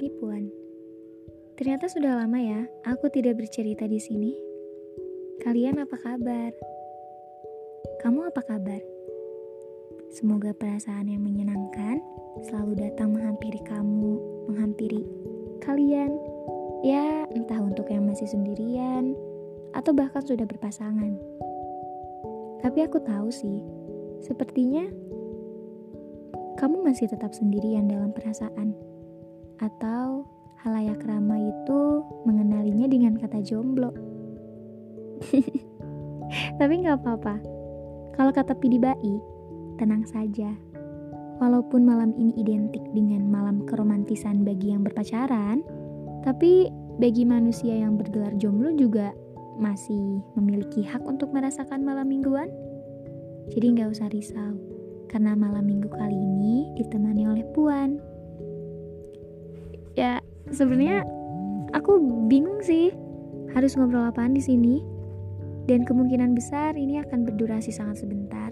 begini, Puan. Ternyata sudah lama ya, aku tidak bercerita di sini. Kalian apa kabar? Kamu apa kabar? Semoga perasaan yang menyenangkan selalu datang menghampiri kamu, menghampiri kalian. Ya, entah untuk yang masih sendirian atau bahkan sudah berpasangan. Tapi aku tahu sih, sepertinya kamu masih tetap sendirian dalam perasaan. Atau halayak ramai itu mengenalinya dengan kata jomblo. Tapi nggak apa-apa. Kalau kata Pidi baik, tenang saja. Walaupun malam ini identik dengan malam keromantisan bagi yang berpacaran, tapi bagi manusia yang bergelar jomblo juga masih memiliki hak untuk merasakan malam mingguan. Jadi nggak usah risau karena malam minggu kali ini ditemani oleh Puan. Ya, sebenarnya aku bingung sih harus ngobrol apaan di sini. Dan kemungkinan besar ini akan berdurasi sangat sebentar.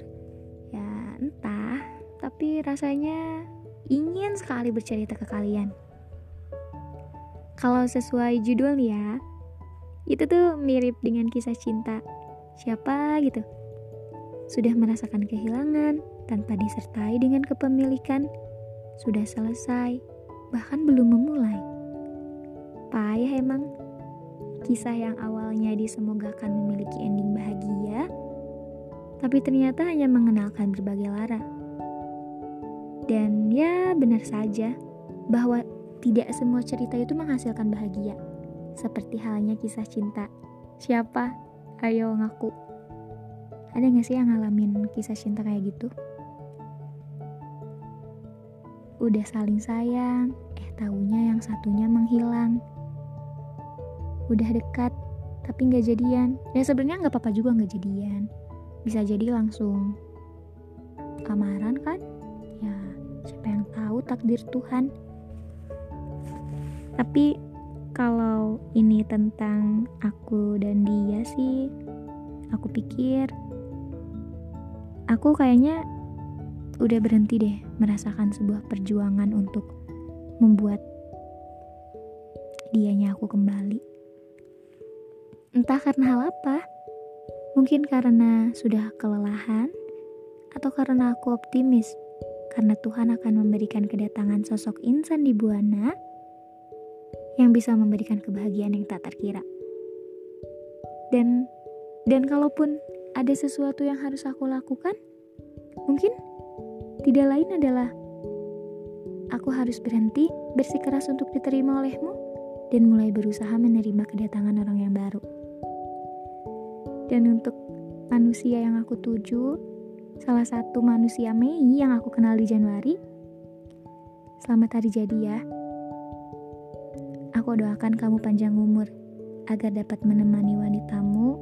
Ya, entah, tapi rasanya ingin sekali bercerita ke kalian. Kalau sesuai judul ya, itu tuh mirip dengan kisah cinta. Siapa gitu? Sudah merasakan kehilangan, tanpa disertai dengan kepemilikan, sudah selesai, bahkan belum memulai. Payah emang. Kisah yang awalnya disemogakan memiliki ending bahagia, tapi ternyata hanya mengenalkan berbagai lara. Dan ya benar saja bahwa tidak semua cerita itu menghasilkan bahagia. Seperti halnya kisah cinta. Siapa? Ayo ngaku. Ada gak sih yang ngalamin kisah cinta kayak gitu? Udah saling sayang, eh tahunya yang satunya menghilang. Udah dekat, tapi nggak jadian. Ya sebenarnya nggak apa-apa juga nggak jadian. Bisa jadi langsung amaran kan? Ya siapa yang tahu takdir Tuhan. Tapi kalau ini tentang aku dan dia sih, aku pikir aku kayaknya udah berhenti deh merasakan sebuah perjuangan untuk membuat dianya aku kembali. Entah karena hal apa, mungkin karena sudah kelelahan, atau karena aku optimis karena Tuhan akan memberikan kedatangan sosok insan di Buana yang bisa memberikan kebahagiaan yang tak terkira. Dan dan kalaupun ada sesuatu yang harus aku lakukan, mungkin tidak lain adalah aku harus berhenti bersikeras untuk diterima olehmu dan mulai berusaha menerima kedatangan orang yang baru. Dan untuk manusia yang aku tuju, salah satu manusia Mei yang aku kenal di Januari, selamat hari jadi ya. Aku doakan kamu panjang umur agar dapat menemani wanitamu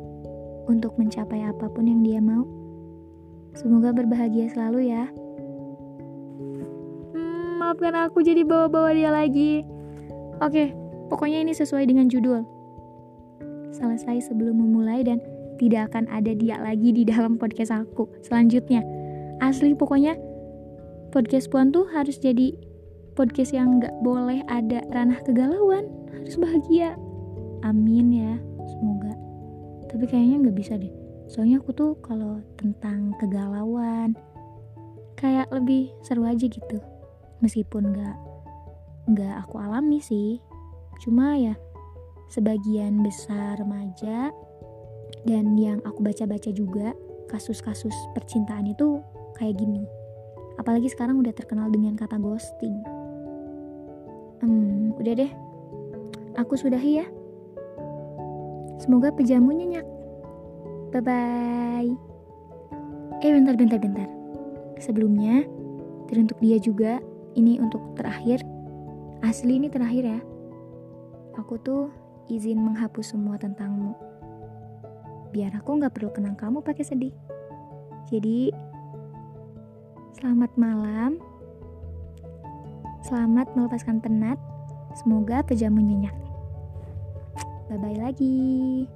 untuk mencapai apa pun yang dia mau. Semoga berbahagia selalu ya maafkan aku jadi bawa-bawa dia lagi. Oke, pokoknya ini sesuai dengan judul. Selesai sebelum memulai dan tidak akan ada dia lagi di dalam podcast aku selanjutnya. Asli pokoknya podcast Puan tuh harus jadi podcast yang nggak boleh ada ranah kegalauan, harus bahagia. Amin ya, semoga. Tapi kayaknya nggak bisa deh. Soalnya aku tuh kalau tentang kegalauan kayak lebih seru aja gitu meskipun gak nggak aku alami sih. Cuma ya sebagian besar remaja dan yang aku baca-baca juga kasus-kasus percintaan itu kayak gini. Apalagi sekarang udah terkenal dengan kata ghosting. Hmm udah deh. Aku sudahi ya. Semoga pejamu nyenyak bye bye eh bentar bentar bentar. Sebelumnya teruntuk dia juga ini untuk terakhir. Asli ini terakhir ya. Aku tuh izin menghapus semua tentangmu. Biar aku nggak perlu kenang kamu pakai sedih. Jadi selamat malam. Selamat melepaskan penat. Semoga pejamu nyenyak. Bye bye lagi